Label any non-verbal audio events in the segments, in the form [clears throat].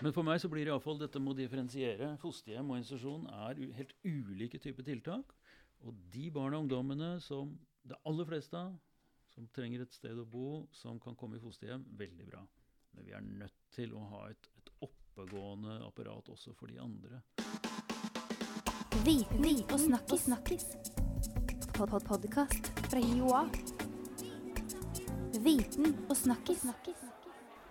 Men for meg så blir det iallfall dette med å differensiere. Fosterhjem og institusjon er helt ulike typer tiltak. Og de barna og ungdommene som det aller fleste av, som trenger et sted å bo, som kan komme i fosterhjem, veldig bra. Men vi er nødt til å ha et, et oppegående apparat også for de andre. Viten og snakkis. snakkis. Pod -pod Podkast fra Joa. Viten og snakkis.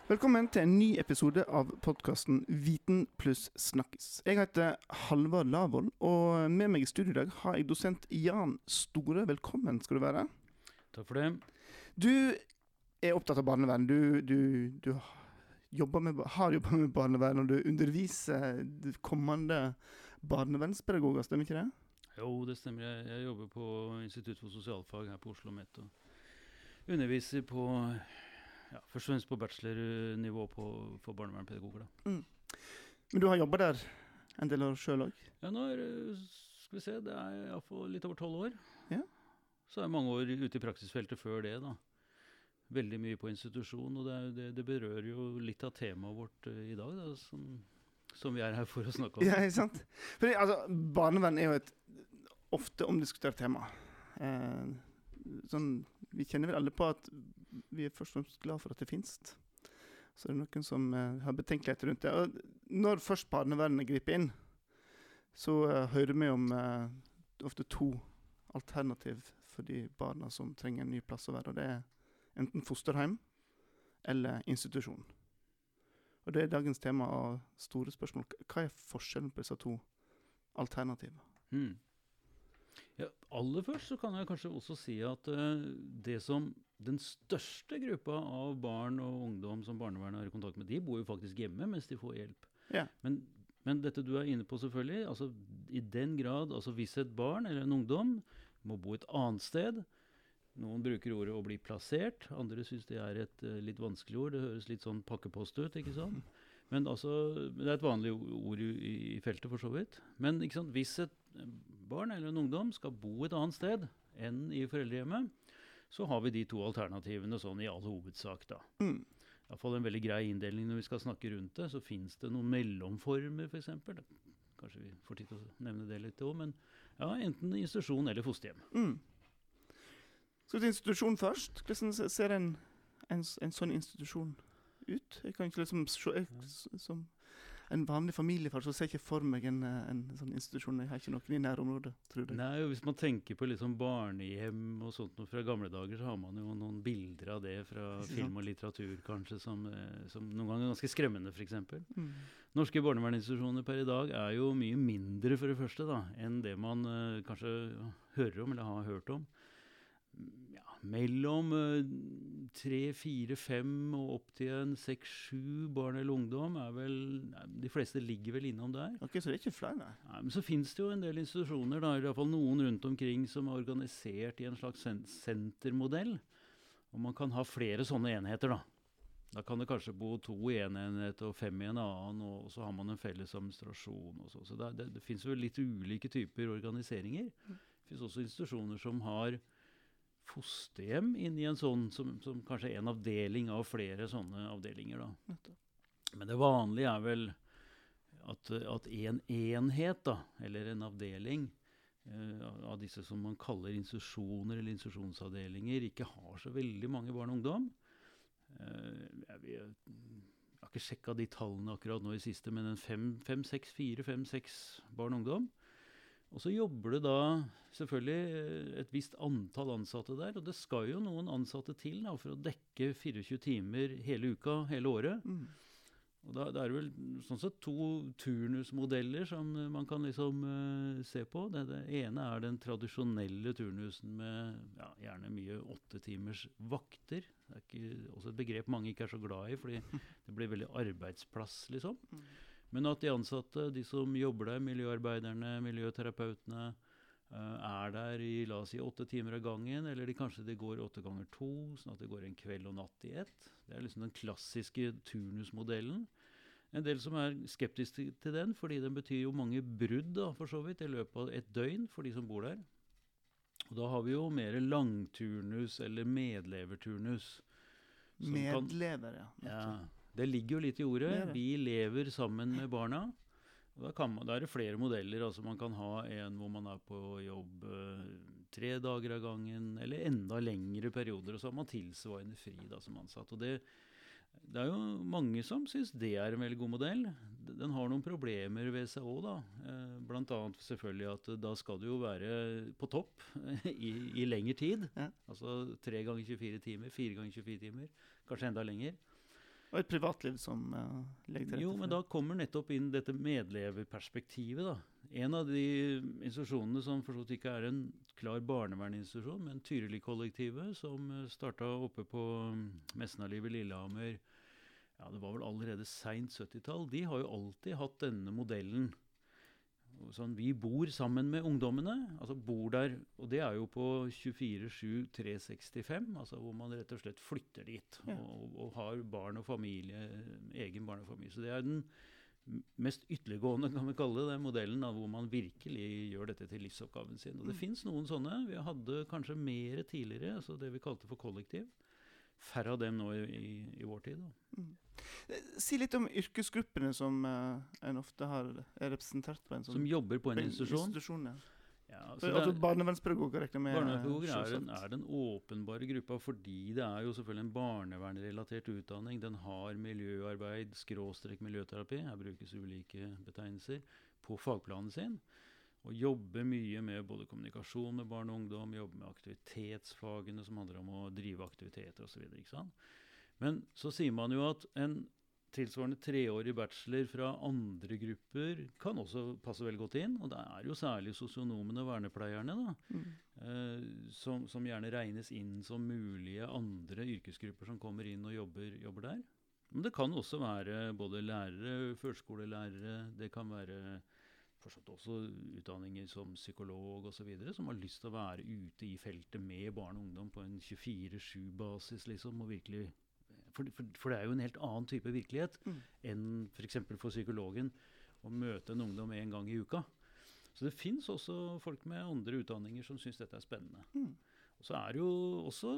Velkommen til en ny episode av podkasten Viten pluss snakkis. Jeg heter Halvard Lavoll, og med meg i studio i dag har jeg dosent Jan Store. Velkommen skal du være. Takk for det. Du er opptatt av barnevern. Du, du, du jobber med, har jobba med barnevern, og du underviser kommende barnevernspedagoger, stemmer ikke det? Jo, det stemmer. Jeg, jeg jobber på Institutt for sosialfag her på Oslo Met Og underviser på ja, først og fremst på bachelornivå på, for barnevernpedagoger. Mm. Men du har jobba der en del år sjøl òg? Ja, nå er skal vi se, det er iallfall litt over tolv år. Ja. Så er jeg mange år ute i praksisfeltet før det, da. Veldig mye på institusjon, og det, er, det, det berører jo litt av temaet vårt eh, i dag, da, som, som vi er her for å snakke om. Ja, ikke sant? Fordi, altså, barnevern er jo et ofte omdiskutert tema. Eh, sånn, vi kjenner vel alle på at vi er først og fremst glad for at det finnes. Så det er noen som uh, har betenkeligheter rundt det. Og når først barnevernet griper inn, så uh, hører vi om uh, ofte to alternativ for de barna som trenger en ny plass å være. Og det er enten fosterhjem eller institusjon. Og det er dagens tema av store spørsmål. Hva er forskjellen på disse to alternativene? Hmm. Ja, aller først så kan jeg kanskje også si at uh, det som den største gruppa av barn og ungdom som barnevernet har i kontakt med, de bor jo faktisk hjemme mens de får hjelp. Ja. Men, men dette du er inne på, selvfølgelig. altså I den grad altså Hvis et barn eller en ungdom må bo et annet sted Noen bruker ordet 'å bli plassert', andre syns det er et uh, litt vanskelig ord. Det høres litt sånn pakkepost ut, ikke sant? [laughs] Men altså, Det er et vanlig ord i, i feltet, for så vidt. Men hvis et barn eller en ungdom skal bo et annet sted enn i foreldrehjemmet, så har vi de to alternativene sånn i all hovedsak, da. Mm. Iallfall en veldig grei inndeling når vi skal snakke rundt det. Så fins det noen mellomformer, f.eks. Kanskje vi får tid til å nevne det litt òg. Men ja, enten institusjon eller fosterhjem. Mm. Vi til institusjon først? Hvordan ser en, en, en sånn institusjon ut? Jeg kan ikke liksom se jeg, Som en vanlig familiefar så ser jeg ikke for meg en, eh, en sånn institusjon. Jeg har ikke noen i nærområdet, tror jeg. Nei, og Hvis man tenker på liksom barnehjem og sånt fra gamle dager, så har man jo noen bilder av det fra film og litteratur, kanskje, som, eh, som noen ganger er ganske skremmende, f.eks. Mm. Norske barnevernsinstitusjoner per i dag er jo mye mindre, for det første, da, enn det man uh, kanskje hører om eller har hørt om. Mm, mellom eh, tre, fire, fem og opp til en seks, sju barn eller ungdom er vel De fleste ligger vel innom der. Ok, Så det er ikke flere? nei? Nei, men så finnes det jo en del institusjoner, da, i hvert fall noen rundt omkring, som er organisert i en slags sen sentermodell. Og man kan ha flere sånne enheter, da. Da kan det kanskje bo to i en enhet og fem i en annen, og så har man en felles administrasjon. og så. Så det, det, det finnes jo litt ulike typer organiseringer. Det finnes også institusjoner som har fosterhjem i en sånn, som, som kanskje er en avdeling av flere sånne avdelinger. da. Men det vanlige er vel at, at en enhet, da, eller en avdeling, eh, av disse som man kaller institusjoner eller institusjonsavdelinger, ikke har så veldig mange barn og ungdom. Eh, jeg, jeg, jeg har ikke sjekka de tallene akkurat nå i siste, men en fem, fem, seks, fire, fem, seks barn og ungdom. Og så jobber det da selvfølgelig eh, et visst antall ansatte der. Og det skal jo noen ansatte til da, for å dekke 24 timer hele uka, hele året. Mm. Og da, da er det vel sånn sett to turnusmodeller som man kan liksom uh, se på. Det, det ene er den tradisjonelle turnusen med ja, gjerne mye åtte timers vakter. Det er ikke, også et begrep mange ikke er så glad i, fordi [laughs] det blir veldig arbeidsplass, liksom. Men at de ansatte, de som jobber der, miljøarbeiderne, miljøterapeutene, eh, er der i la oss si åtte timer av gangen, eller de kanskje de går åtte ganger to, sånn at det går en kveld og natt i ett. Det er liksom den klassiske turnusmodellen. En del som er skeptiske til den, fordi den betyr jo mange brudd da, for så vidt, i løpet av et døgn for de som bor der. Og da har vi jo mer langturnus eller medleverturnus. Medlever, ja. ja. Det ligger jo litt i ordet. Det det. Vi lever sammen med barna. Da, kan man, da er det flere modeller. altså Man kan ha en hvor man er på jobb eh, tre dager av gangen, eller enda lengre perioder. Og så har man tilsvarende fri da, som ansatt. og det det er jo mange som syns det er en veldig god modell. Den har noen problemer ved seg òg, da. Bl.a. blant annet selvfølgelig at eh, da skal du jo være på topp i, i lengre tid. Ja. Altså tre ganger 24 timer, fire ganger 24 timer, kanskje enda lenger. Og et privatliv som uh, legger til rette Jo, for men da kommer nettopp inn dette medleverperspektivet, da. En av de institusjonene som for så vidt ikke er en klar barnevernsinstitusjon, men Tyrili-kollektivet, som starta oppe på Messenalivet Mesnalivet Lillehammer ja, det var vel allerede seint 70-tall. De har jo alltid hatt denne modellen. Sånn, vi bor sammen med ungdommene. altså bor der, Og det er jo på 24-7-365, altså hvor man rett og slett flytter dit. Ja. Og, og har barn og familie, egen barn og familie. Så det er den mest ytterliggående kan vi kalle det, den modellen da, hvor man virkelig gjør dette til livsoppgaven sin. Og det Mm. finnes noen sånne. Vi hadde kanskje mer tidligere, altså det vi kalte for kollektiv. Færre av dem nå i, i, i vår tid. Eh, Si litt om yrkesgruppene som uh, en ofte har, er representert på en sånn Som jobber på en på institusjon. ja. Ja, altså, altså er- Barnevernspedagoger regner med. Barnevernspedagoger er, den- er den åpenbare gruppa fordi det er jo selvfølgelig en barnevernrelatert utdanning. Den har miljøarbeid, skråstrek miljøterapi, her brukes ulike betegnelser, på fagplanen sin. Og jobber mye med både kommunikasjon med barn og ungdom, jobber med aktivitetsfagene som handler om å drive aktiviteter osv. Men så sier man jo at en tilsvarende treårig bachelor fra andre grupper kan også passe veldig godt inn. Og det er jo særlig sosionomene og vernepleierne da, Mm. eh, som, som gjerne regnes inn som mulige andre yrkesgrupper som kommer inn og jobber, jobber der. Men det kan også være både lærere, førskolelærere, det kan være fortsatt også utdanninger som psykolog osv., som har lyst til å være ute i feltet med barn og ungdom på en 24-7-basis, liksom, og virkelig for, for, for det er jo en helt annen type virkelighet Mm. enn f.eks. For, for psykologen å møte en ungdom en gang i uka. Så det fins også folk med andre utdanninger som syns dette er spennende. Mm. Og så er det jo også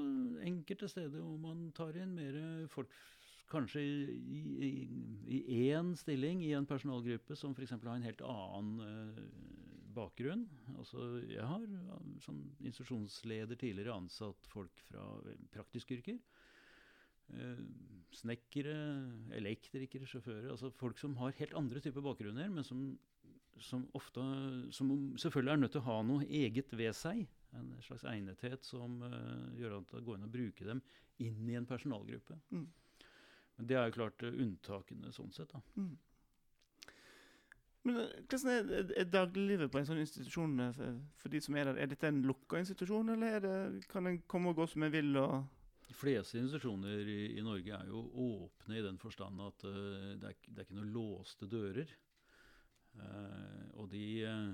enkelte steder hvor man tar inn mer folk kanskje i, én stilling i en personalgruppe som f.eks. har en helt annen eh, bakgrunn. Altså, jeg har som institusjonsleder tidligere ansatt folk fra praktiskyrker. Eh, snekkere, elektrikere, sjåfører. Altså folk som har helt andre typer bakgrunner, men som, som ofte som selvfølgelig er nødt til å ha noe eget ved seg. En slags egnethet som eh, gjør at det går an å bruke dem inn i en personalgruppe. Mm. Men det er jo klart eh, unntakene sånn sett. da. Mm. Men eh, hvordan er, er- er dagliglivet på en sånn institusjon eh, for, for de som er der? Er dette en lukka institusjon, eller er det, kan en komme og gå som en vil? og... De fleste institusjoner i, i Norge er jo åpne i den forstand at uh, det, er, det er ikke noen låste dører. Uh, og de eh,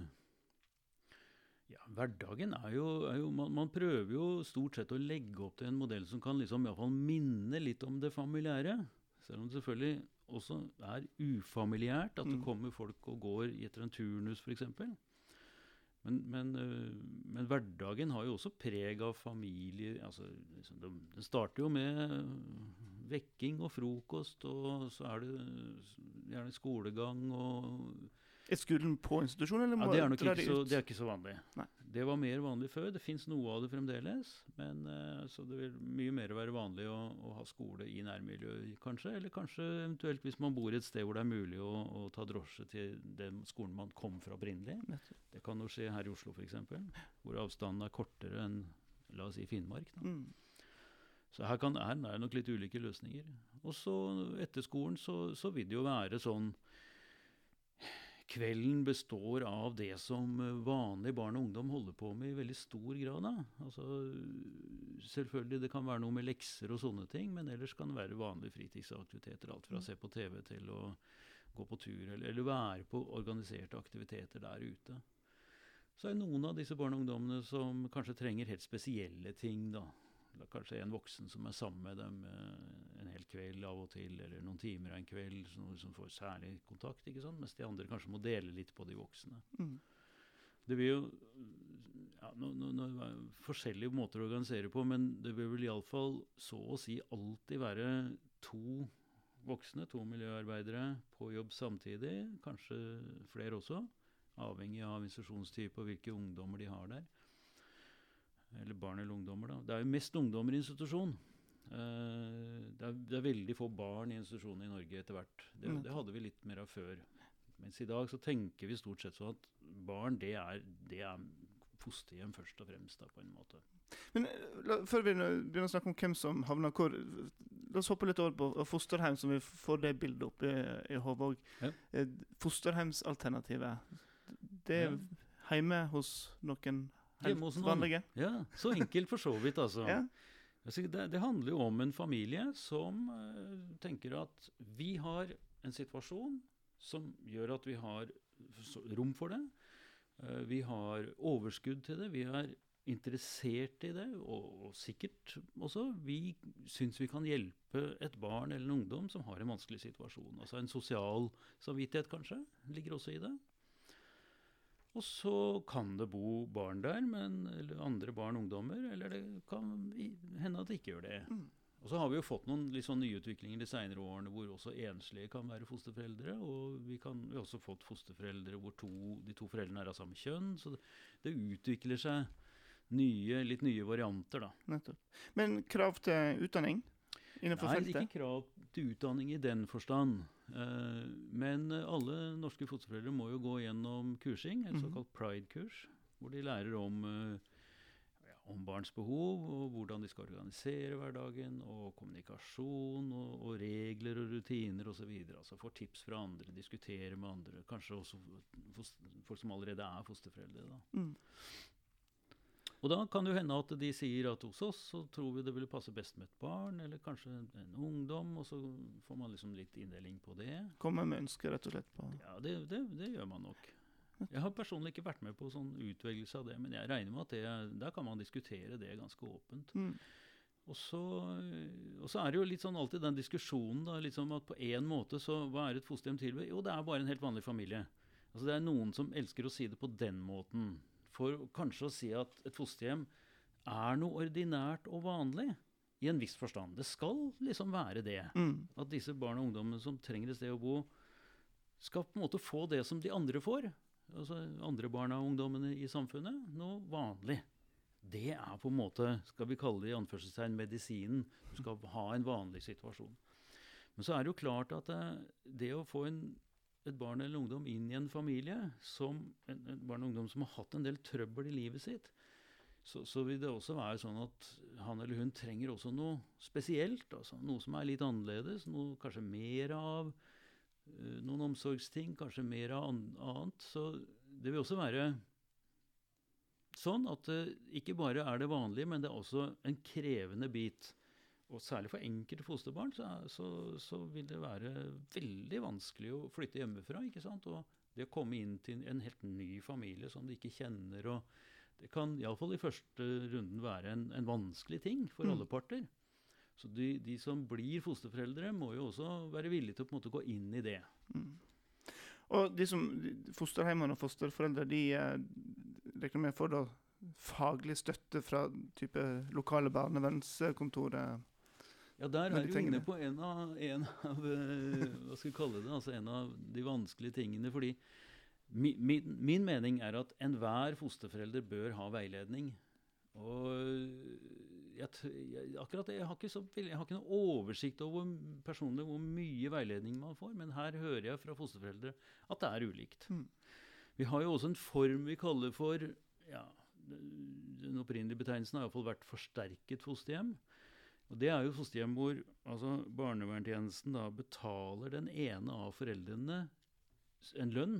Ja, hverdagen er jo, er jo man, man prøver jo stort sett å legge opp til en modell som kan liksom i hvert fall minne litt om det familiære. Selv om det selvfølgelig også er ufamiliært at det Mm. kommer folk og går etter en turnus f.eks. Men, men, men hverdagen har jo også preg av familie. Altså, liksom, det starter jo med vekking og frokost, og så er det gjerne skolegang og Er skolen på institusjon, eller ja, det, er nok ikke så, det er ikke så vanlig. Nei. Det var mer vanlig før. Det fins noe av det fremdeles. Men eh, så det vil mye mer være vanlig å, å ha skole i nærmiljøet, kanskje. Eller kanskje eventuelt hvis man bor et sted hvor det er mulig å, å ta drosje til den skolen man kom fra opprinnelig. Det kan jo skje her i Oslo f.eks., hvor avstanden er kortere enn la oss si Finnmark. Da. Mm. Så her kan, her er det nok litt ulike løsninger. Og så etter skolen så, så vil det jo være sånn Kvelden består av det som eh, vanlige barn og ungdom holder på med i veldig stor grad. Altså, selvfølgelig det kan være noe med lekser og sånne ting, men ellers kan det være vanlige fritidsaktiviteter. Alt fra å se på TV til å gå på tur, eller, eller være på organiserte aktiviteter der ute. Så er det noen av disse barn og ungdommene som kanskje trenger helt spesielle ting. da. Eller kanskje en voksen som er sammen med dem eh, en hel kveld av og til, eller noen timer av en kveld, som, som får særlig kontakt. ikke sant? Mens de andre kanskje må dele litt på de voksne. Mm. Det blir jo ja, no, no, no, forskjellige måter å organisere på, men det vil vel iallfall så å si alltid være to voksne, to miljøarbeidere på jobb samtidig. Kanskje flere også, avhengig av institusjonstype og hvilke ungdommer de har der. Eller barn eller ungdommer, da. Det er jo mest ungdommer i institusjon. Uh, det, er, det, er, veldig få barn i institusjonen i Norge etter hvert. Det, mm. det, hadde vi litt mer av før. Mens i dag så tenker vi stort sett sånn at barn, det er, det er fosterhjem først og fremst, da, på en måte. Men eh, la, Før vi begynner å snakke om hvem som havner hvor, la oss hoppe litt over på fosterhjem, så vi får det bildet opp i, i hodet òg. Ja. Eh, fosterhjemsalternativet, det er ja. hjemme hos noen helt noen. Ja, så enkelt for så vidt, altså. [laughs] ja. Det, det, handler jo om en familie som uh, tenker at vi har en situasjon som gjør at vi har rom for det. Uh, vi har overskudd til det. Vi er interessert i det, og, og sikkert også. Vi syns vi kan hjelpe et barn eller en ungdom som har en vanskelig situasjon. Altså En sosial samvittighet, kanskje, ligger også i det. Og så kan det bo barn der, men, eller andre barn og ungdommer. Eller det kan hende at det ikke gjør det. Mm. Og så har vi jo fått noen litt sånn nyutviklinger de senere årene hvor også enslige kan være fosterforeldre. Og vi, kan, vi har også fått fosterforeldre hvor to, de to foreldrene er av samme kjønn. Så det, det utvikler seg nye, litt nye varianter, da. Nettopp. Men krav til utdanning innenfor Nei, feltet? Nei, ikke krav til utdanning i den forstand. Uh, men alle norske fosterforeldre må jo gå gjennom kursing, et -hmm. såkalt pride-kurs, hvor de lærer om, uh, ja, om barns behov, og hvordan de skal organisere hverdagen, og kommunikasjon, og, og regler og rutiner osv. Altså får tips fra andre, diskutere med andre, kanskje også folk som allerede er fosterforeldre. da. Mm. Og da kan det jo hende at de sier at hos oss så tror vi det ville passe best med et barn, eller kanskje en ungdom, og så får man liksom litt inndeling på det. Kommer med ønsker, rett og slett? på Ja, det, det, det, gjør man nok. Jeg har personlig ikke vært med på sånn utvelgelse av det, men jeg regner med at det, der kan man diskutere det ganske åpent. Mm. Og så, og så, er det jo litt sånn alltid den diskusjonen da, liksom at på en måte så Hva er et fosterhjem tilbud? Jo, det er bare en helt vanlig familie. Altså Det er noen som elsker å si det på den måten for kanskje å si at et fosterhjem er noe ordinært og vanlig. I en viss forstand. Det skal liksom være det. Mm. At disse barna og ungdommene som trenger et sted å bo, skal på en måte få det som de andre får. Altså andre barna og ungdommene i samfunnet. Noe vanlig. Det er på en måte, skal vi kalle det i anførselstegn, medisinen. Du skal ha en vanlig situasjon. Men så er det jo klart at det, eh, det å få en et barn eller ungdom inn i en familie, som en barn og ungdom som har hatt en del trøbbel i livet sitt, så, så, vil det også være sånn at han eller hun trenger også noe spesielt. Altså, noe som er litt annerledes, noe kanskje mer av. Uh, noen omsorgsting, kanskje mer av annet. Så det vil også være sånn at uh, ikke bare er det vanlige, men det er også en krevende bit. Og særlig for enkelte fosterbarn så, så, så, vil det være veldig vanskelig å flytte hjemmefra. ikke sant? Og det å komme inn til en helt ny familie som de ikke kjenner. og Det kan iallfall i første runden være en, en vanskelig ting for mm. alle parter. Så de, de, som blir fosterforeldre, må jo også være villige til å på en måte gå inn i det. Mm. Og de som Fosterheimene og fosterforeldre, de eh, regner med får da faglig støtte fra type lokale barnevernskontorer? Ja, der er du inne på en av, en av eh, hva skal vi kalle det, altså en av de vanskelige tingene. fordi min, min, min mening er at enhver fosterforelder bør ha veiledning. Og jeg, jeg, akkurat jeg har, ikke så, jeg har ikke noe oversikt over personlig hvor mye veiledning man får, men her hører jeg fra fosterforeldre at det er ulikt. Mm. Vi har jo også en form vi kaller for ja, Den opprinnelige betegnelsen har iallfall vært forsterket fosterhjem. Og Det er jo fosterhjem hvor altså barnevernstjenesten da betaler den ene av foreldrene en lønn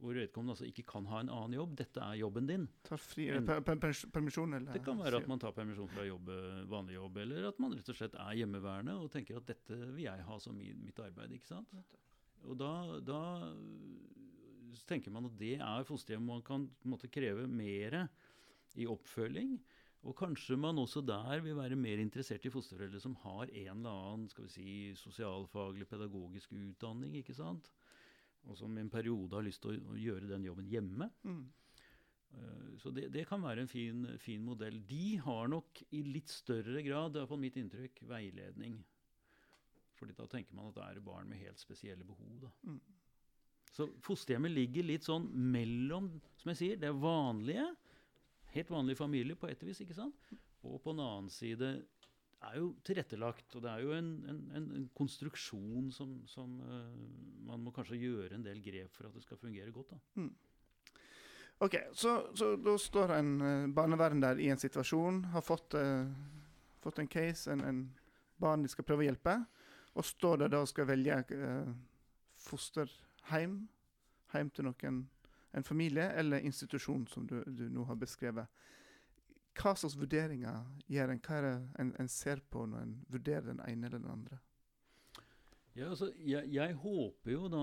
hvor vedkommende altså ikke kan ha en annen jobb. Dette er jobben din. Tar fri, en, per, per, permisjon? Eller? Det kan være at man tar permisjon fra jobb, vanlig jobb, eller at man rett og slett er hjemmeværende og tenker at dette vil jeg ha som mitt arbeid. ikke sant? Og da, da tenker man at det er fosterhjem man kan måtte kreve mer i oppfølging. Og kanskje man også der vil være mer interessert i fosterforeldre som har en eller annen skal vi si, sosialfaglig, pedagogisk utdanning, ikke sant? og som i en periode har lyst til å, gjøre den jobben hjemme. Mm. Uh, så det, det, kan være en fin, fin, modell. De har nok i litt større grad, det er på mitt inntrykk, veiledning. Fordi da tenker man at det er barn med helt spesielle behov. Mm. Så fosterhjemmet ligger litt sånn mellom som jeg sier, det vanlige, helt vanlig familie på et vis, ikke sant? og på den annen side er jo tilrettelagt. Og det er jo en, en, en, en konstruksjon som, som uh, man må kanskje gjøre en del grep for at det skal fungere godt. da. Mm. OK, så, så, da står en uh, barnevern der i en situasjon, har fått, uh, fått en case, en, en, barn de skal prøve å hjelpe, og står der da og skal velge uh, fosterheim, heim til noen, en familie eller institusjon, som du, du nå har beskrevet. Hva slags vurderinger gjør en? Hva er det en, en ser på når en vurderer den ene eller den andre? Ja, altså, jeg, jeg, håper jo da,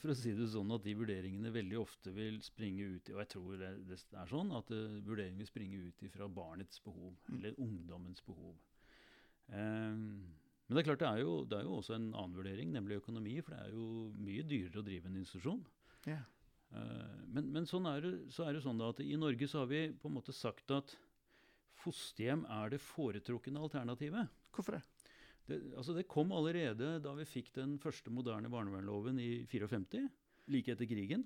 for å si det sånn, at de vurderingene veldig ofte vil springe ut i Og jeg tror det, det er sånn at uh, vurderingen vil springe ut fra barnets behov, mm. eller ungdommens behov. Um, men det er klart det er, jo, det er, jo, også en annen vurdering, nemlig økonomi. For det er jo mye dyrere å drive en institusjon. Yeah. Uh, men, men sånn er det, så er det sånn at i Norge så har vi på en måte sagt at fosterhjem er det foretrukne alternativet. Hvorfor det? Det, altså det kom allerede da vi fikk den første moderne barnevernloven i 54, like etter krigen.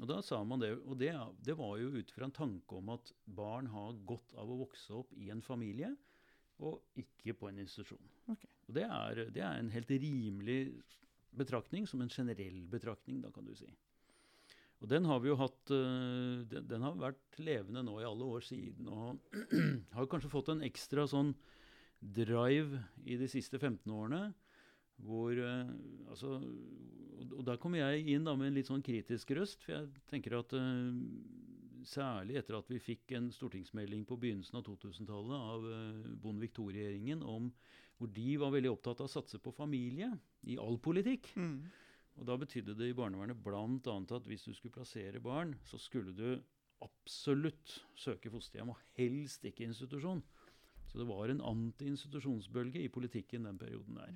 Og da sa man det, og det, det var jo ut fra en tanke om at barn har godt av å vokse opp i en familie, og ikke på en institusjon. Okay. Og det er, det er, en helt rimelig betraktning, som en generell betraktning, da kan du si. Og den har vi jo hatt uh, den, har vært levende nå i alle år siden, og [clears throat] har kanskje fått en ekstra sånn drive i de siste 15 årene. Hvor, uh, altså, og, da kommer jeg inn da med en litt sånn kritisk røst. For jeg tenker at uh, særlig etter at vi fikk en stortingsmelding på begynnelsen av 2000-tallet av Bondevik II-regjeringen om hvor de var veldig opptatt av å satse på familie i all politikk. Mm. Og Da betydde det i barnevernet bl.a. at hvis du skulle plassere barn, så skulle du absolutt søke fosterhjem, og helst ikke institusjon. Så det var en anti-institusjonsbølge i politikken den perioden der.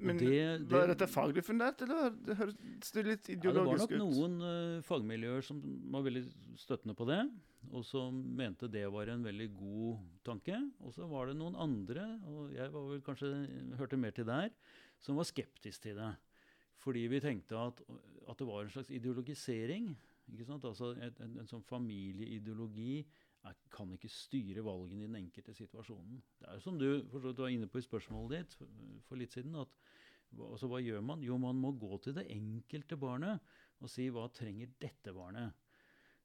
Men det, det, Var dette faglig fundert, eller det høres det litt ideologisk ut? Ja, det var nok ut? noen uh, fagmiljøer som var veldig støttende på det, og som mente det var en veldig god tanke. Og så var det noen andre, og jeg var vel kanskje hørte mer til der, som var skeptisk til det. Fordi vi tenkte at, at det var en slags ideologisering. Altså en, en, en sånn familieideologi er, kan ikke styre valgene i den enkelte situasjonen. Det er som du, du var inne på i spørsmålet ditt for, for litt siden. at altså, Hva gjør man? Jo, man må gå til det enkelte barnet og si hva trenger dette barnet?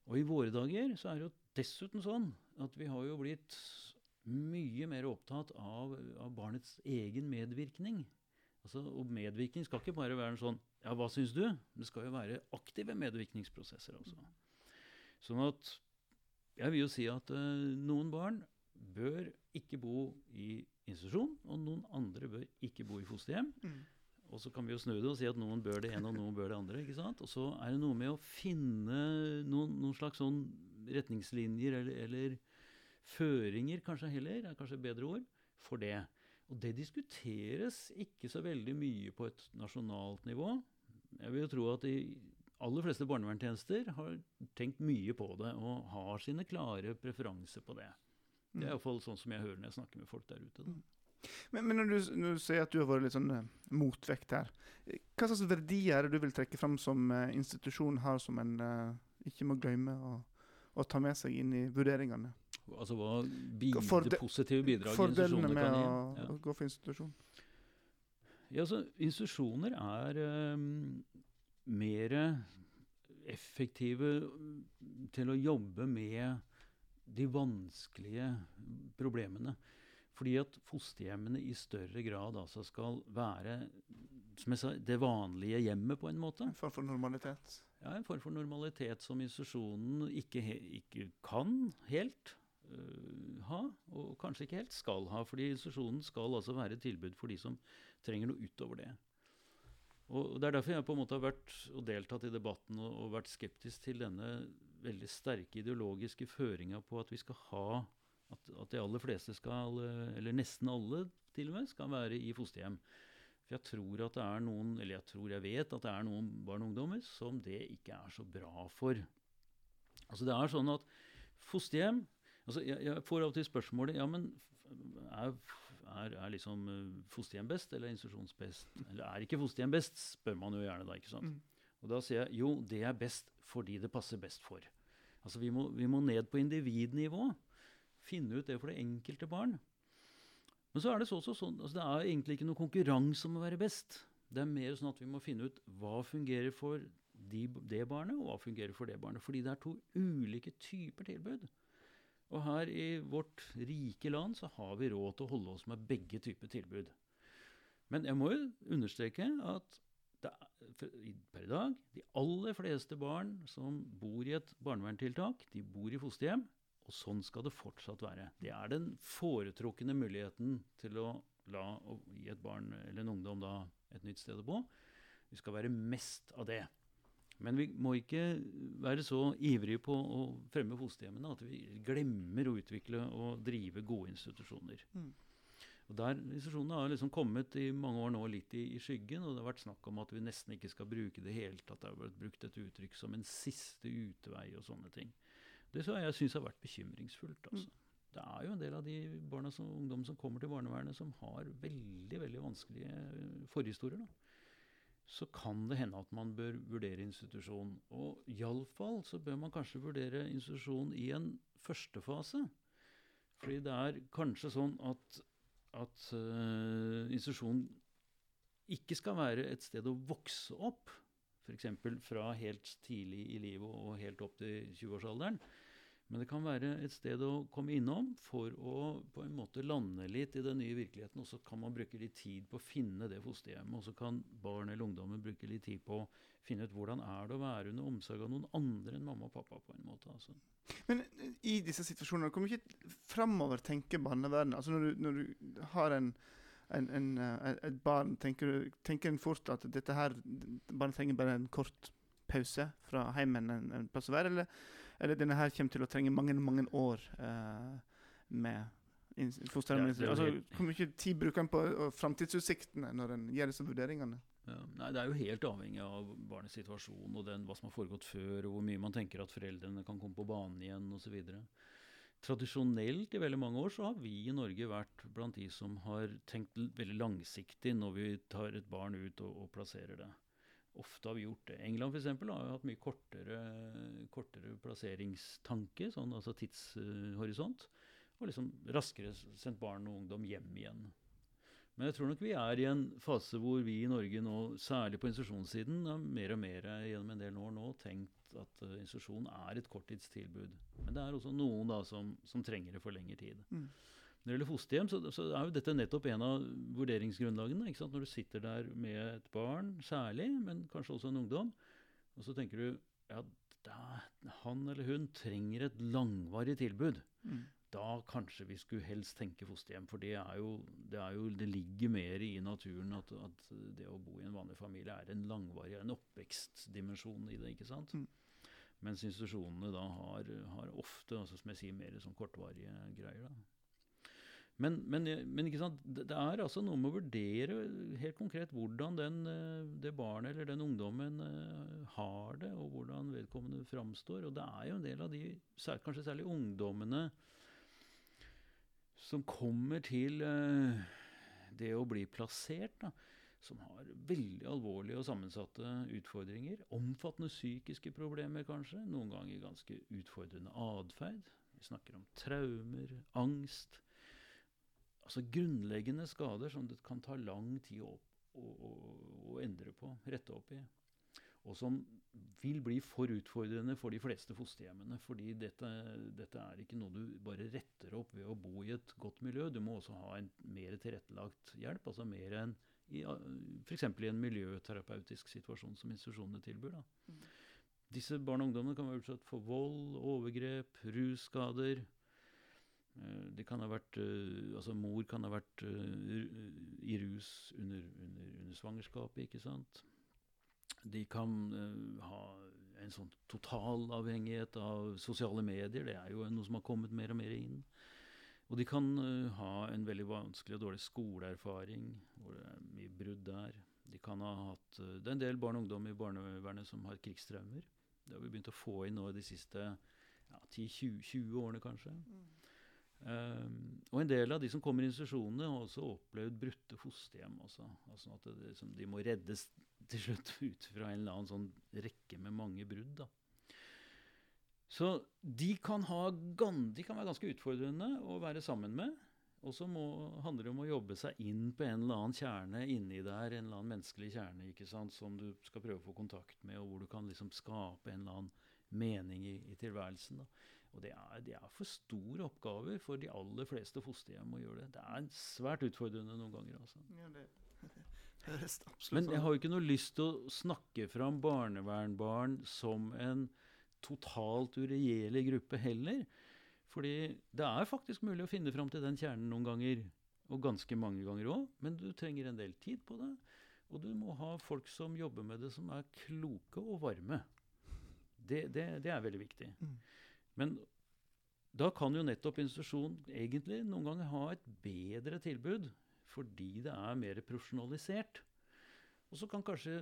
Og i våre dager så er det jo dessuten sånn at vi har jo blitt mye mer opptatt av, av barnets egen medvirkning. Altså, og medvirkning skal ikke bare være en sånn Ja, hva syns du? Det skal jo være aktive medvirkningsprosesser også. Sånn at jeg vil jo si at uh, noen barn bør ikke bo i institusjon, og noen andre bør ikke bo i fosterhjem. Mm. Og så kan vi jo snu det og si at noen bør det ene, og noen bør det andre. ikke sant? Og så er det noe med å finne noen, noen slags sånn retningslinjer eller, eller føringer, kanskje heller, er kanskje et bedre ord, for det. Og det diskuteres ikke så veldig mye på et nasjonalt nivå. Jeg vil jo tro at de aller fleste barnevernstjenester har tenkt mye på det og har sine klare preferanser på det. Det er mm. iallfall sånn som jeg hører når jeg snakker med folk der ute. Da. Mm. Men, men når, du, når, du, sier at du har vært litt sånn uh, motvekt her, hva slags verdier er det du vil trekke fram som uh, institusjonen har, som en uh, ikke må glemme å, å ta med seg inn i vurderingene? Altså hva bid det positive gi. Fordelene med å, gå for institusjon? Ja, altså, institusjoner er um, mer effektive til å jobbe med de vanskelige problemene. Fordi at fosterhjemmene i større grad altså skal være sa, det vanlige hjemmet, på en måte. En form for normalitet? Ja, en form for normalitet som institusjonen ikke, ikke kan helt ha, og kanskje ikke helt skal ha. fordi institusjonen skal altså være et tilbud for de som trenger noe utover det. Og Det er derfor jeg på en måte har vært og deltatt i debatten og, og vært skeptisk til denne veldig sterke ideologiske føringa på at vi skal ha at, at, de aller fleste skal, eller nesten alle til og med, skal være i fosterhjem. For jeg tror at det er noen, eller jeg tror jeg vet at det er noen barn og ungdommer som det ikke er så bra for. Altså det er sånn at fosterhjem Altså, jeg, jeg, får av og til spørsmålet ja, men er, er, er liksom eh, fosterhjem best eller institusjons best? Eller er ikke fosterhjem best, spør man jo gjerne da. ikke sant? Mm. Og da sier jeg jo, det er best fordi det passer best for. Altså vi må, vi må ned på individnivå. Finne ut det for det enkelte barn. Men så er det så så, sånn, altså det er egentlig ikke noe konkurranse om å være best. Det er mer sånn at vi må finne ut hva fungerer for de, det barnet, og hva fungerer for det barnet. Fordi det er to ulike typer tilbud. Og her i vårt rike land så har vi råd til å holde oss med begge typer tilbud. Men jeg må jo understreke at det er, per i dag de aller fleste barn som bor i et barneverntiltak, de bor i fosterhjem. Og sånn skal det fortsatt være. Det er den foretrukne muligheten til å la å gi et barn eller en ungdom da et nytt sted å bo. Vi skal være mest av det. Men vi må ikke være så ivrige på å fremme fosterhjemmene at vi glemmer å utvikle og drive gode institusjoner. Mm. Og der Institusjonene har liksom kommet i mange år nå litt i, i, skyggen, og det har vært snakk om at vi nesten ikke skal bruke det hele tatt. Det har vært brukt et uttrykk som en siste utvei og sånne ting. Det så jeg syns har vært bekymringsfullt. altså. Mm. Det er jo en del av de barna som, ungdom som kommer til barnevernet, som har veldig veldig vanskelige forhistorier. da så kan det hende at man bør vurdere institusjon. Og iallfall så bør man kanskje vurdere institusjon i en første fase. Fordi det er kanskje sånn at, at uh, institusjon ikke skal være et sted å vokse opp. F.eks. fra helt tidlig i livet og helt opp til 20-årsalderen. Men det kan være et sted å komme innom for å på en måte lande litt i den nye virkeligheten. Og så kan man bruke litt tid på å finne det fosterhjemmet. Og så kan barn eller ungdommen bruke litt tid på å finne ut hvordan er det å være under omsorg av noen andre enn mamma og pappa. på en måte. Altså. Men eh, i disse situasjonene, hvor mye framover tenker barnevernet? Altså når du, når du har en, en, en, eh, et barn, tenker, tenker en fort at dette her barnet trenger bare en kort pause fra heimen en, en plass å være? eller eller denne her kommer til å trenge mange mange år uh, med fosterhjemsminister. Ja, altså, hvor mye tid bruker en på framtidsutsiktene når en gjør disse vurderingene? Ja, nei, Det er jo helt avhengig av barnets situasjon og den, hva som har foregått før, og hvor mye man tenker at foreldrene kan komme på banen igjen osv. Tradisjonelt i veldig mange år så har vi i Norge vært blant de som har tenkt veldig langsiktig når vi tar et barn ut og, og plasserer det. Ofte har vi gjort det. England eksempel, har jo hatt mye kortere, kortere plasseringstanke, sånn, altså tidshorisont. Og liksom raskere sendt barn og ungdom hjem igjen. Men jeg tror nok vi er i en fase hvor vi i Norge nå, særlig på institusjonssiden, har mer og mer gjennom en del år nå tenkt at uh, institusjon er et korttidstilbud. Men det er også noen da som, som trenger det for lengre tid. Mm. Når det gjelder fosterhjem, så, så, er jo dette nettopp en av vurderingsgrunnlagene. ikke sant? Når du sitter der med et barn særlig, men kanskje også en ungdom, og så tenker du ja, da, han eller hun trenger et langvarig tilbud. Mm. Da kanskje vi skulle helst tenke fosterhjem. For det, er jo, det, er jo, det ligger mer i naturen at, at, det å bo i en vanlig familie er en langvarig, en oppvekstdimensjon i det. ikke sant? Mm. Mens institusjonene da har, har ofte, altså som jeg sier, mer sånn kortvarige greier. da. Men, men, men det, er altså noe med å vurdere helt konkret hvordan den, eh, det barnet eller den ungdommen uh, har det, og hvordan vedkommende framstår. Og det er jo en del av de, kanskje særlig ungdommene, som kommer til uh, det å bli plassert, da, som har veldig alvorlige og sammensatte utfordringer. Omfattende psykiske problemer, kanskje. Noen ganger ganske utfordrende atferd. Vi snakker om traumer, angst altså grunnleggende skader som det kan ta lang tid å, å, å, å endre på, rette opp i. Og som vil bli for utfordrende for de fleste fosterhjemmene. fordi dette, dette, er ikke noe du bare retter opp ved å bo i et godt miljø. Du må også ha en mer tilrettelagt hjelp. altså mer enn F.eks. i en miljøterapeutisk situasjon som institusjonene tilbyr. Mm. Disse barn og ungdommene kan være utsatt for vold, overgrep, russkader, det kan ha vært, eh, altså Mor kan ha vært eh, i rus under, under, under svangerskapet, ikke sant. De kan ha en sånn totalavhengighet av sosiale medier. Det er jo noe som har kommet mer og mer inn. Og de kan ha en veldig vanskelig og dårlig skoleerfaring, hvor det er mye brudd der. De kan ha hatt, Det er en del barn og ungdom i barnevernet som har krigstraumer. Det har vi begynt å få inn nå de siste ja, 10-20 årene, kanskje. Mm. Um, og en del av de som kommer i institusjonene, har også opplevd brutte fosterhjem. Også. Altså at det, liksom, de må reddes til slutt [laughs] ut fra en eller annen sånn rekke med mange brudd. Da. Så de kan, ha, de kan være ganske utfordrende å være sammen med. Og så handler det om å jobbe seg inn på en eller annen kjerne inni der, en eller annen menneskelig kjerne ikke sant, som du skal prøve å få kontakt med, og hvor du kan liksom skape en eller annen mening i, i tilværelsen. Da. Og det er, det er, for store oppgaver for de aller fleste fosterhjem å gjøre det. Det er svært utfordrende noen ganger. altså. Ja, det, [laughs] det Men jeg har jo ikke noe lyst til å snakke fram barnevernbarn som en totalt uregjerlig gruppe heller. Fordi det er faktisk mulig å finne fram til den kjernen noen ganger. Og ganske mange ganger òg. Men du trenger en del tid på det. Og du må ha folk som jobber med det, som er kloke og varme. Det, det, det er veldig viktig. Mm. Men da kan jo nettopp institusjonen egentlig noen ganger ha et bedre tilbud fordi det er mer profesjonalisert. Og så kan kanskje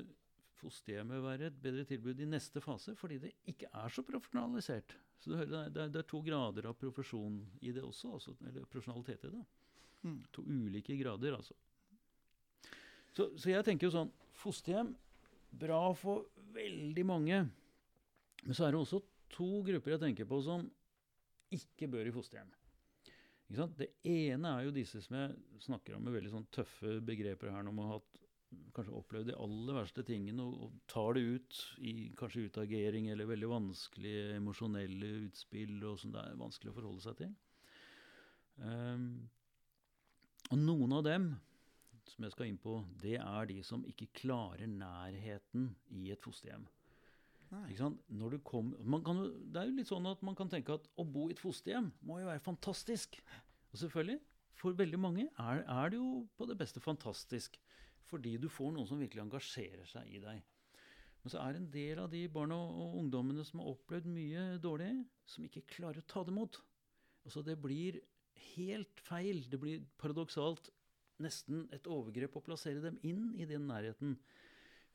fosterhjemmet være et bedre tilbud i neste fase fordi det ikke er så profesjonalisert. Så du hører, det, er, det er to grader av profesjon i det også, altså, eller profesjonalitet i det. Mm. To ulike grader, altså. Så, så, jeg tenker jo sånn Fosterhjem, bra for veldig mange. Men så er det også to grupper jeg tenker på som ikke bør i fosterhjem. Det ene er jo disse som jeg snakker om med veldig sånn tøffe begreper her, om å ha kanskje opplevd de aller verste tingene og, og tar det ut i kanskje utagering eller veldig vanskelige emosjonelle utspill og som det er vanskelig å forholde seg til. Um, og noen av dem som jeg skal inn på, det er de som ikke klarer nærheten i et fosterhjem. Kom, kan, det er jo litt sånn at man kan tenke at å bo i et fosterhjem må jo være fantastisk. Og selvfølgelig, for veldig mange er, er, det jo på det beste fantastisk. Fordi du får noen som virkelig engasjerer seg i deg. Men så er det en del av de barna og ungdommene som har opplevd mye dårlig, som ikke klarer å ta det imot. Altså det blir helt feil. Det blir paradoksalt nesten et overgrep å plassere dem inn i den nærheten.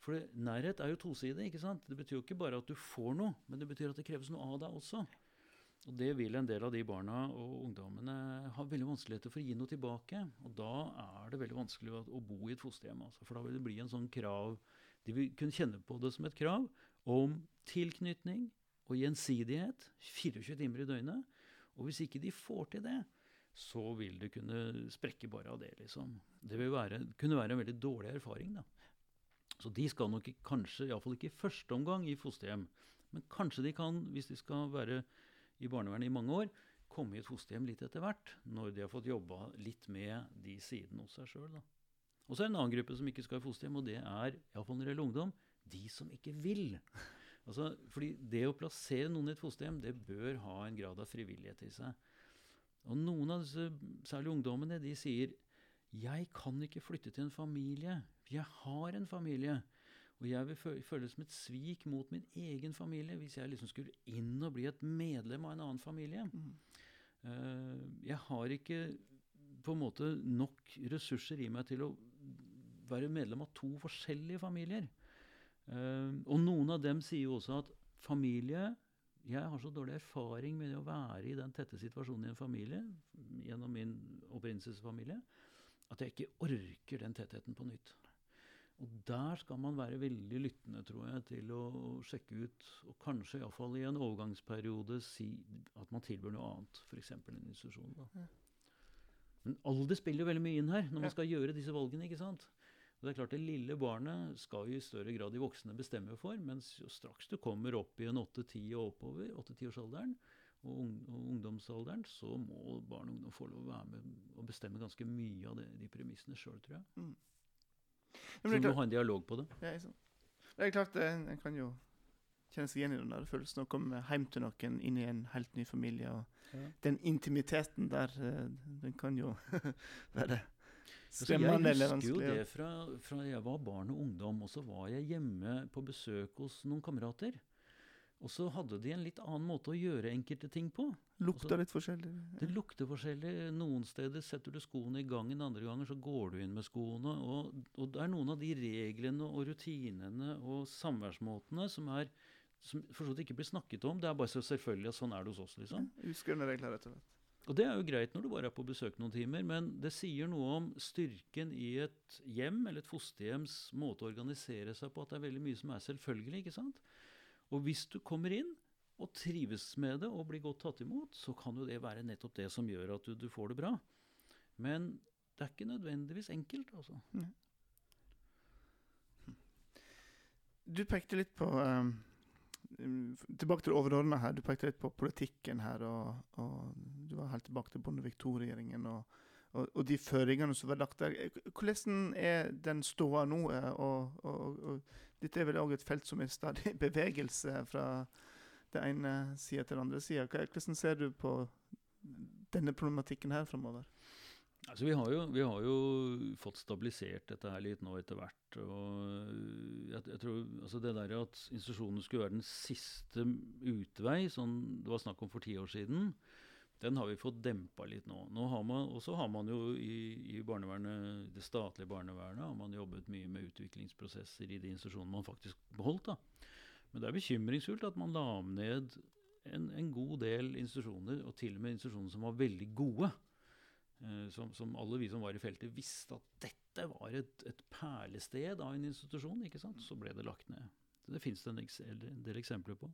For nærhet er jo tosidig. ikke sant? Det betyr jo ikke bare at du får noe, men det betyr at det kreves noe av deg også. Og det vil en del av de barna og ungdommene ha veldig vanskeligheter for å gi noe tilbake. Og da er det veldig vanskelig å, bo i et fosterhjem. Altså, for da vil det bli en sånn krav De vil kunne kjenne på det som et krav om tilknytning og gjensidighet 24 timer i døgnet. Og hvis ikke de får til det, så vil det kunne sprekke bare av det. liksom. Det vil være, kunne være en veldig dårlig erfaring. da. Så de skal nok kanskje, iallfall ikke i første omgang, i fosterhjem. Men kanskje de kan, hvis de skal være i barnevernet i mange år, komme i et fosterhjem litt etter hvert, når de har fått jobba litt med de sidene hos seg sjøl. Og så er det en annen gruppe som ikke skal i fosterhjem, og det er iallfall når det gjelder ungdom, de som ikke vil. Altså, fordi det å plassere noen i et fosterhjem, det bør ha en grad av frivillighet i seg. Og noen av disse, særlig ungdommene, de sier 'Jeg kan ikke flytte til en familie jeg har en familie. Og jeg vil føle det som et svik mot min egen familie hvis jeg liksom skulle inn og bli et medlem av en annen familie. Mm. Uh, jeg har ikke på en måte nok ressurser i meg til å være medlem av to forskjellige familier. Uh, og noen av dem sier jo også at familie Jeg har så dårlig erfaring med å være i den tette situasjonen i en familie gjennom min opprinnelsesfamilie at jeg ikke orker den tettheten på nytt. Og der skal man være veldig lyttende, tror jeg, til å sjekke ut, og kanskje iallfall i en overgangsperiode si at man tilbyr noe annet, f.eks. en institusjon. Da. Men alder spiller jo veldig mye inn her når man skal gjøre disse valgene. ikke sant? Og det er klart Det lille barnet skal jo i større grad de voksne bestemme for, mens straks du kommer opp i en 8-10 og oppover, 8-10-årsalderen og, ung, og, ungdomsalderen, så må barn og ungdom få lov å være med og bestemme ganske mye av det, de premissene sjøl, tror jeg. Mm. Så du må ha en dialog på det. Ja, det er klart, en kan jo kjenne seg igjen i den der følelsen å komme hjem til noen inn i en helt ny familie. og ja. Den intimiteten der, eh, den kan jo [laughs] være skremmende eller vanskelig. Jeg husker jo det fra, fra jeg var barn og ungdom, og så var jeg hjemme på besøk hos noen kamerater. Og så hadde de en litt annen måte å gjøre enkelte ting på. Lukta altså, litt forskjellig? Det lukter forskjellig. Noen steder setter du skoene i gangen, andre ganger så går du inn med skoene. Og, og det er noen av de reglene og rutinene og samværsmåtene som er som for så vidt ikke blir snakket om. Det er bare så selvfølgelig at sånn er det hos oss. liksom. Ja, uskrevne regler, rett og slett. Og det er jo greit når du bare er på besøk noen timer, men det sier noe om styrken i et hjem eller et fosterhjems måte å organisere seg på, at det er veldig mye som er selvfølgelig. ikke sant? Og hvis du kommer inn og trives med det og blir godt tatt imot, så kan jo det være nettopp det som gjør at du, du får det bra. Men det er ikke nødvendigvis enkelt, altså. Nei. Du pekte litt på um, Tilbake til overordna her. Du pekte litt på politikken her. Og, og du var helt tilbake til Bondevik II-regjeringen og, og, og, de føringene som var lagt der. Hvordan er den ståa nå? Og, Og, og, dette er vel òg et felt som er stadig i bevegelse fra det ene sida til den andre sida. Hvordan ser du på denne problematikken her framover? Altså, vi, har jo, vi, har jo, fått stabilisert dette her litt nå etter hvert. og jeg, jeg tror, altså Det der at institusjonene skulle være den siste utvei, sånn det var snakk om for ti år siden, den har vi fått dempa litt nå. nå og så har man jo i, i det statlige barnevernet har man jobbet mye med utviklingsprosesser i de institusjonene man faktisk beholdt. da. Men det er bekymringsfullt at man la ned en, en god del institusjoner, og til og med institusjoner som var veldig gode. Eh, som, som, alle vi som var i feltet, visste at dette var et, et perlested av en institusjon. ikke sant? Så ble det lagt ned. Det fins det en, en, del eksempler på.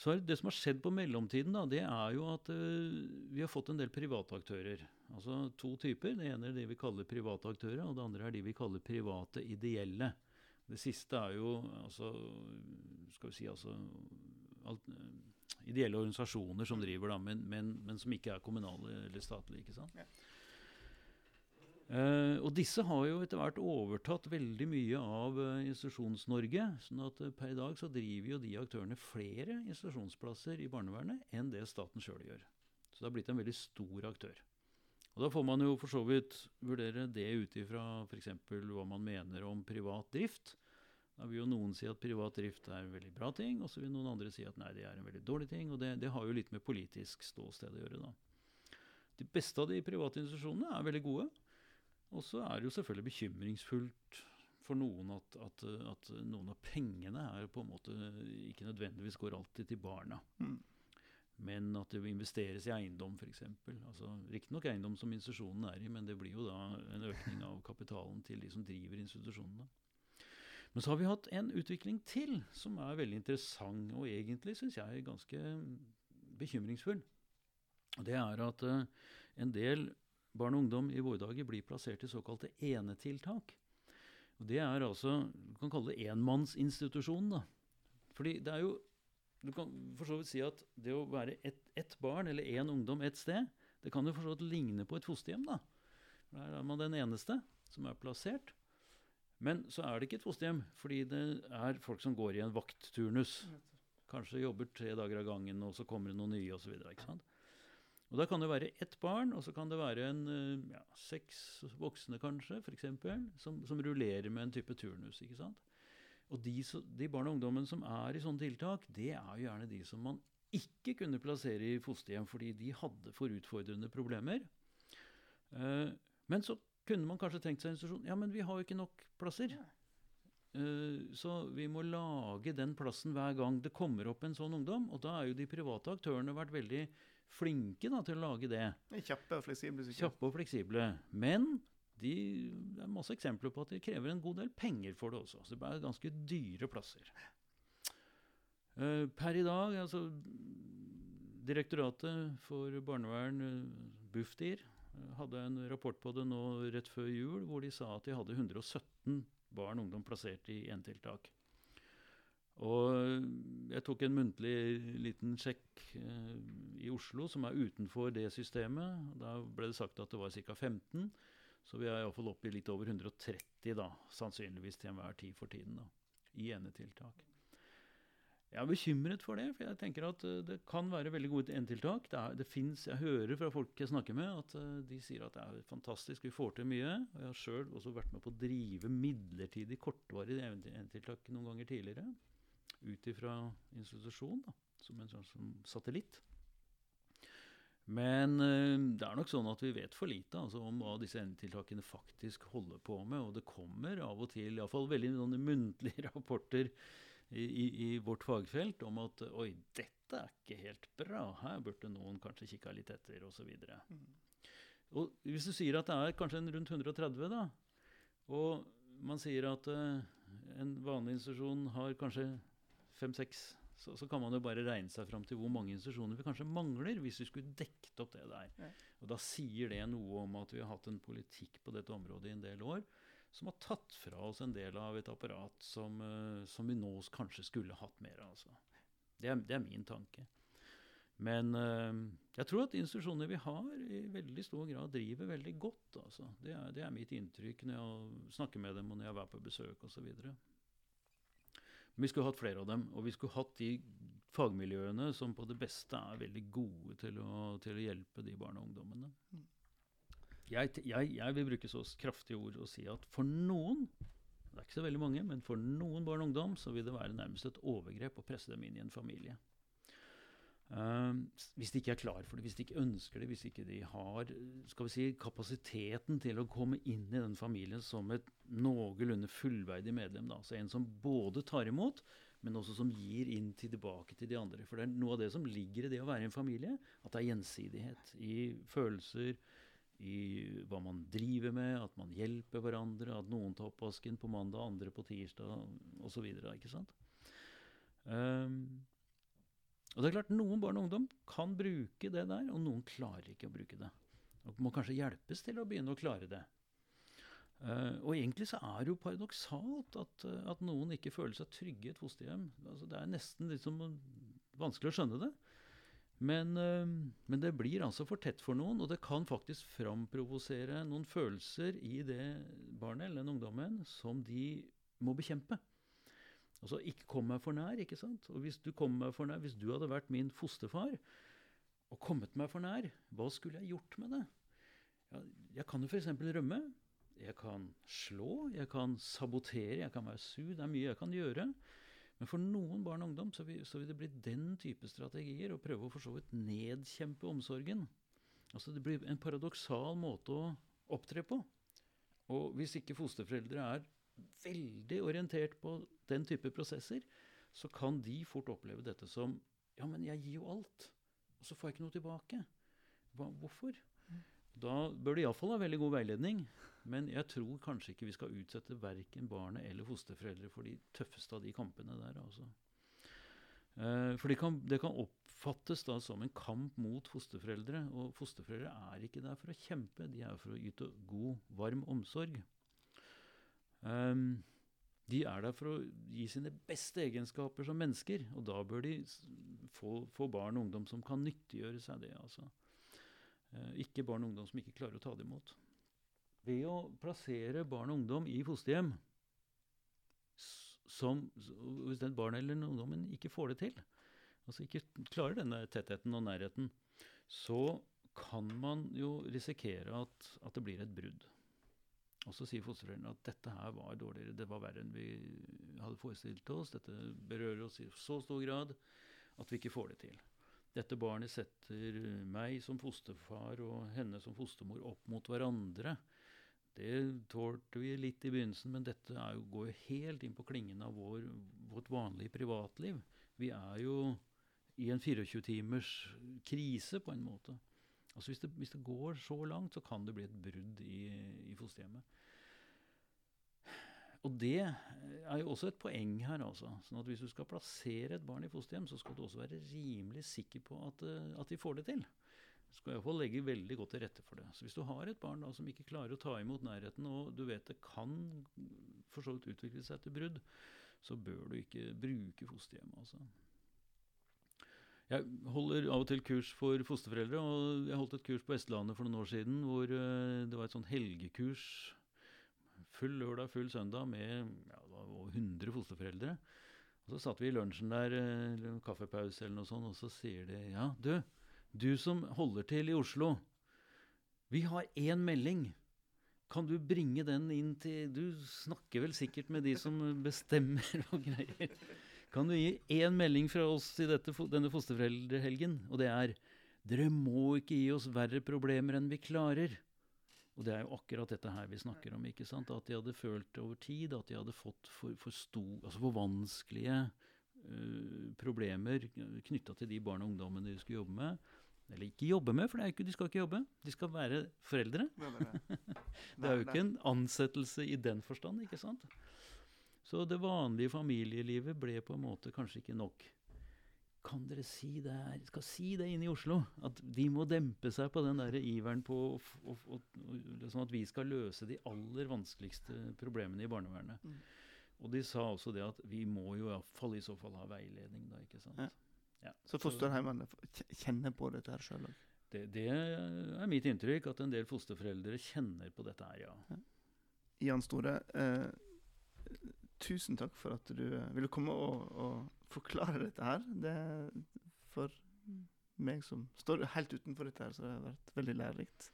Så Det som har skjedd på mellomtiden, da, det er jo at uh, vi har fått en del private aktører. Altså to typer. Det ene er de vi kaller private aktører, og det andre er de vi kaller private ideelle. Det siste er jo altså, skal vi si, altså alt, ideelle organisasjoner som driver, da, men, men, men, som ikke er kommunale eller statlige. ikke sant? Ja. Uh, og disse har jo etter hvert overtatt veldig mye av uh, Institusjons-Norge. sånn at uh, per i dag så driver jo de aktørene flere institusjonsplasser i barnevernet enn det staten sjøl gjør. Så det har blitt en veldig stor aktør. Og Da får man jo for så vidt vurdere det ut ifra f.eks. hva man mener om privat drift. Da vil jo noen si at privat drift er en veldig bra ting, og så vil noen andre si at nei, det er en veldig dårlig ting. Og det, det har jo litt med politisk ståsted å gjøre, da. De beste av de private institusjonene er veldig gode. Og så er det jo selvfølgelig bekymringsfullt for noen at, at, at, noen av pengene er på en måte ikke nødvendigvis går alltid til barna. Mm. Men at det investeres i eiendom, f.eks. Altså, Riktignok eiendom som institusjonen er i, men det blir jo da en økning av kapitalen til de som driver institusjonene. Men så har vi hatt en utvikling til som er veldig interessant, og egentlig syns jeg ganske bekymringsfull. Det er at uh, en del barn og ungdom i våre dager blir plassert i såkalte enetiltak. Og Det er altså Du kan kalle det enmannsinstitusjon. da. Fordi det er jo Du kan for så vidt si at det å være ett et barn eller én ungdom et sted, det kan jo for så vidt ligne på et fosterhjem. da. Der er man den eneste som er plassert. Men så er det ikke et fosterhjem, fordi det er folk som går i en vaktturnus. Kanskje jobber tre dager av gangen, og så kommer det noen nye osv. Og Da kan det være ett barn, og så kan det være en eh, ja, seks voksne kanskje, f.eks., som, som rullerer med en type turnus. ikke sant? Og de, de barn og ungdommen som er i sånne tiltak, det er jo gjerne de som man ikke kunne plassere i fosterhjem fordi de hadde for utfordrende problemer. Uh, men så kunne man kanskje tenkt seg en institusjon Ja, men vi har jo ikke nok plasser. Uh, så vi må lage den plassen hver gang det kommer opp en sånn ungdom. Og da er jo de private aktørene vært veldig flinke da, til å lage det. Kjappe og fleksible. Sikkert. Kjappe og fleksible. Men de, det er masse eksempler på at de krever en god del penger for det også. Så det er ganske dyre plasser. Uh, per i dag, altså Direktoratet for barnevern, uh, Bufdir, hadde en rapport på det nå rett før jul hvor de sa at de hadde 117 barn og ungdom plassert i enetiltak. Og jeg tok en muntlig liten sjekk eh, i Oslo, som er utenfor det systemet. Da ble det sagt at det var ca. 15. Så vi er iallfall oppe i litt over 130, da, sannsynligvis til enhver tid for tiden, da, i enetiltak. Jeg er bekymret for det, for jeg tenker at uh, det kan være veldig gode enetiltak. Det, det finnes, jeg hører fra folk jeg snakker med, at uh, de sier at det er fantastisk, vi får til mye. Og jeg har sjøl også vært med på å drive midlertidig kortvarig enetiltak noen ganger tidligere. Ut ifra institusjon, da, som en sånn som satellitt. Men uh, det er nok sånn at vi vet for lite altså, om hva disse endetiltakene faktisk holder på med. Og det kommer av og til iallfall veldig noen muntlige [laughs] rapporter i, i, i, vårt fagfelt om at oi, dette er ikke helt bra, her burde noen kanskje kikka litt etter, osv. Mm. Og hvis du sier at det er kanskje rundt 130, da, og man sier at uh, en vanlig institusjon har kanskje fem-seks, så, så kan man jo bare regne seg fram til hvor mange institusjoner vi kanskje mangler, hvis vi skulle dekket opp det der. Ja. Og da sier det noe om at vi har hatt en politikk på dette området i en del år som har tatt fra oss en del av et apparat som, eh, som vi nå kanskje skulle hatt mer av. Altså. Det, er, det er min tanke. Men eh, jeg tror at institusjoner vi har, i veldig stor grad driver veldig godt. Altså. Det, er, det er mitt inntrykk når jeg snakker med dem og når jeg er på besøk osv. Men vi skulle hatt flere av dem, og vi skulle hatt de fagmiljøene som på det beste er veldig gode til å, til å hjelpe de barna og ungdommene. Mm. Jeg, jeg, jeg vil bruke så kraftige ord og si at for noen, det er ikke så veldig mange, men for noen barn og ungdom så vil det være nærmest et overgrep å presse dem inn i en familie. Um, hvis de ikke er klar for det, hvis de ikke ønsker det, hvis ikke de har skal vi si, kapasiteten til å komme inn i den familien som et noenlunde fullverdig medlem. Da. Så en som både tar imot, men også som gir inn til tilbake til de andre. For det er noe av det som ligger i det å være en familie, at det er gjensidighet i følelser, i hva man driver med, at man hjelper hverandre, at noen tar oppvasken på mandag, andre på tirsdag osv. Ikke sant? Um, og det er klart, Noen barn og ungdom kan bruke det der, og noen klarer ikke å bruke det. Og må kanskje hjelpes til å begynne å klare det. Uh, og egentlig så er det jo paradoksalt at, eh, at noen ikke føler seg trygge i et fosterhjem. Altså, det er nesten liksom vanskelig å skjønne det. Men, uh, men det blir altså for tett for noen, og det kan faktisk framprovosere noen følelser i det barnet eller den ungdommen som de må bekjempe. Altså ikke kom meg for nær, ikke sant? Og hvis du kom meg for nær, hvis du hadde vært min fosterfar og kommet meg for nær, hva skulle jeg gjort med det? Ja, jeg kan jo f.eks. rømme. Jeg kan slå, jeg kan sabotere, jeg kan være sur. Det er mye jeg kan gjøre. Men for noen barn og ungdom så vil, så vil det bli den type strategier å prøve å for så vidt nedkjempe omsorgen. Altså Det blir en paradoksal måte å opptre på. Og hvis ikke fosterforeldre er veldig orientert på den type prosesser, så kan de fort oppleve dette som Ja, men jeg gir jo alt, og så får jeg ikke noe tilbake. Hva, hvorfor? Da bør det iallfall ha veldig god veiledning. Men jeg tror kanskje ikke vi skal utsette verken barnet eller fosterforeldre for de tøffeste av de kampene der. Altså. Eh, for det kan, det kan oppfattes da som en kamp mot fosterforeldre. Og fosterforeldre er ikke der for å kjempe, de er for å yte god, varm omsorg. Ehm, de er der for å gi sine beste egenskaper som mennesker, og da bør de få, få barn og ungdom som kan nyttiggjøre seg det. altså. Eh, ikke barn og ungdom som ikke klarer å ta det imot. Ved å plassere barn og ungdom i fosterhjem som, Hvis den barnet eller ungdommen ikke får det til, altså ikke klarer denne tettheten og nærheten, så kan man jo risikere at, at det blir et brudd. Og så sier fosterforeldrene at dette her var dårligere, det var verre enn vi hadde forestilt oss. Dette berører oss i så stor grad at vi ikke får det til. Dette barnet setter meg som fosterfar og henne som fostermor opp mot hverandre. Det tålte vi litt i begynnelsen, men dette jo, går jo helt inn på klingen av vår, vårt vanlige privatliv. Vi er jo i en 24-timers krise, på en måte. Altså hvis det, hvis det går så langt, så kan det bli et brudd i, i fosterhjemmet. Og det er jo også et poeng her. altså. Sånn at Hvis du skal plassere et barn i fosterhjem, så skal du også være rimelig sikker på at, eh, at de får det til. Du skal iallfall legge veldig godt til rette for det. Så Hvis du har et barn da, som ikke klarer å ta imot nærheten, og du vet det kan for så vidt utvikle seg til brudd, så bør du ikke bruke fosterhjem. altså. Jeg holder av og til kurs for fosterforeldre, og jeg holdt et kurs på Vestlandet for noen år siden hvor eh, det var et sånn helgekurs. Full lørdag, full søndag med ja, over 100 fosterforeldre. Og Så satt vi i lunsjen der, eh, eller kaffepause eller noe sånt, og så sier de ja, du, du som holder til i Oslo, vi har én melding. Kan du bringe den inn til Du snakker vel sikkert med de som bestemmer og greier. Kan du gi én melding fra oss i dette, denne fosterforeldrehelgen? Og det er Dere må ikke gi oss verre problemer enn vi klarer. Og det er jo akkurat dette her vi snakker om. ikke sant? At de hadde følt over tid at de hadde fått for, for, sto, altså for vanskelige uh, problemer knytta til de barn og ungdommene de skulle jobbe med. Eller ikke jobbe med, for det er ikke, de skal ikke jobbe. De skal være foreldre. Det er [laughs] jo ikke en ansettelse i den forstand, ikke sant? Så det vanlige familielivet ble på en måte kanskje ikke nok. Kan dere si det her, skal si det inne i Oslo? At de må dempe seg på den der iveren på å- å- å- sånn at vi skal løse de aller vanskeligste problemene i barnevernet. Mm. Og de sa også det at vi må jo i hvert fall i så fall ha veiledning, da, ikke sant. Ja. Ja. Så fosterheimene kjenner på dette her sjøl òg. Det, det er mitt inntrykk, at en del fosterforeldre kjenner på dette her, ja. Jan Store, eh, tusen takk for at du eh, ville komme og, og forklare dette her. Det For meg som står helt utenfor dette her, så det har vært veldig lærerikt.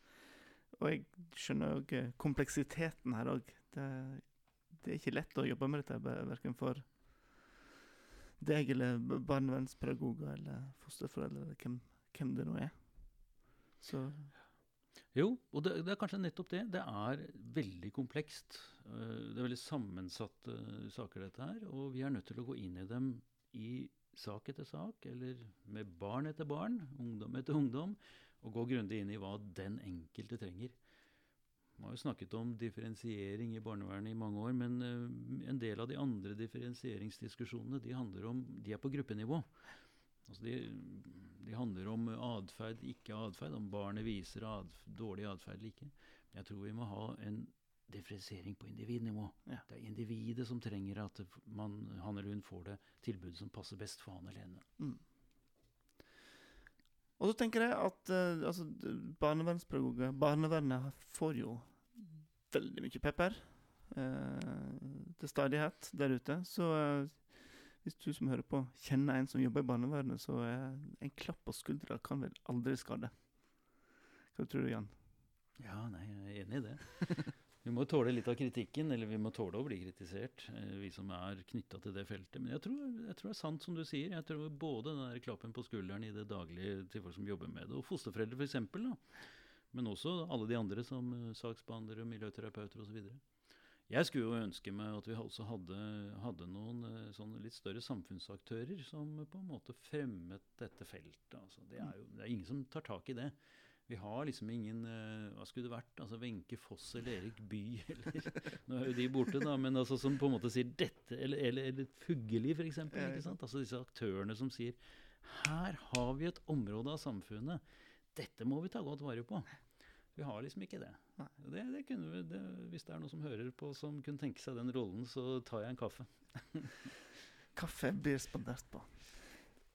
Og jeg skjønner òg kompleksiteten her òg. Det, det er ikke lett å jobbe med dette, verken for deg eller barnevernspedagoger eller fosterforeldre eller hvem, hvem det nå er. Så Jo, og det, det er kanskje nettopp det. Det er veldig komplekst. Eh, det er veldig sammensatte eh, saker, dette her. Og vi er nødt til å gå inn i dem i sak etter sak, eller med barn etter barn, ungdom etter ungdom, og gå grundig inn i hva den enkelte trenger. Man har jo snakket om differensiering i barnevernet i mange år, men eh, en del av de andre differensieringsdiskusjonene de handler om, de er på gruppenivå. Altså de, de handler om atferd, ikke atferd, om barnet viser adf dårlig atferd eller ikke. Men jeg tror vi må ha en differensiering på individnivå. Ja. Det er individet som trenger at man, han eller hun får det tilbudet som passer best for han eller henne. Mm. Og så tenker jeg at uh, altså, barnevernspedagoger Barnevernet får jo veldig mye pepper uh, til stadighet der ute. Så eh, hvis du som hører på, kjenner en som jobber i barnevernet, så er en klapp på skuldra kan vel aldri skade. Hva tror du, Jan? Ja, nei, jeg er enig i det. [laughs] Vi må tåle litt av kritikken, eller vi må tåle å bli kritisert, eh, vi som er knytta til det feltet. Men jeg tror, jeg tror det er sant som du sier. Jeg tror både den der klappen på skulderen i det daglige til folk som jobber med det, og fosterforeldre f.eks., men også alle de andre som eh, saksbehandlere, miljøterapeuter osv. Jeg skulle jo ønske meg at vi også hadde, hadde noen eh, sånne litt større samfunnsaktører som på en måte fremmet dette feltet. Altså, det, er jo, det er ingen som tar tak i det. Vi har liksom ingen eh, Hva skulle det vært? Altså Wenche Foss eller Erik Bye [laughs] eller Nå er jo de borte, da, men altså som på en måte sier dette Eller, eller, eller Fugelli, f.eks. Altså disse aktørene som sier Her har vi et område av samfunnet. Dette må vi ta godt vare på. Vi har liksom ikke det. Nei. det, det kunne vi, det, hvis det er noen som hører på som kunne tenke seg den rollen, så tar jeg en kaffe. [laughs] Kaffe blir spandert på.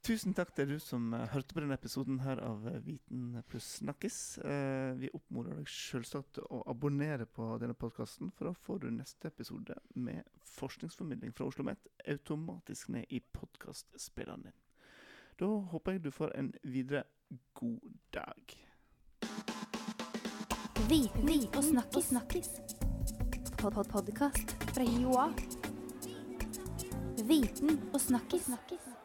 Tusen takk til du som eh, hørte på denne episoden her av eh, Viten pluss snakkis. Eh, vi oppmoder deg selvsagt til å abonnere på denne podkasten, for da får du neste episode med forskningsformidling fra Oslo OsloMet automatisk ned i podkastspilleren din. Da håper jeg du får en videre god dag. Viten og snakkis. snakkis. Pod -pod Podkast fra Joa. Viten og snakkis. snakkis.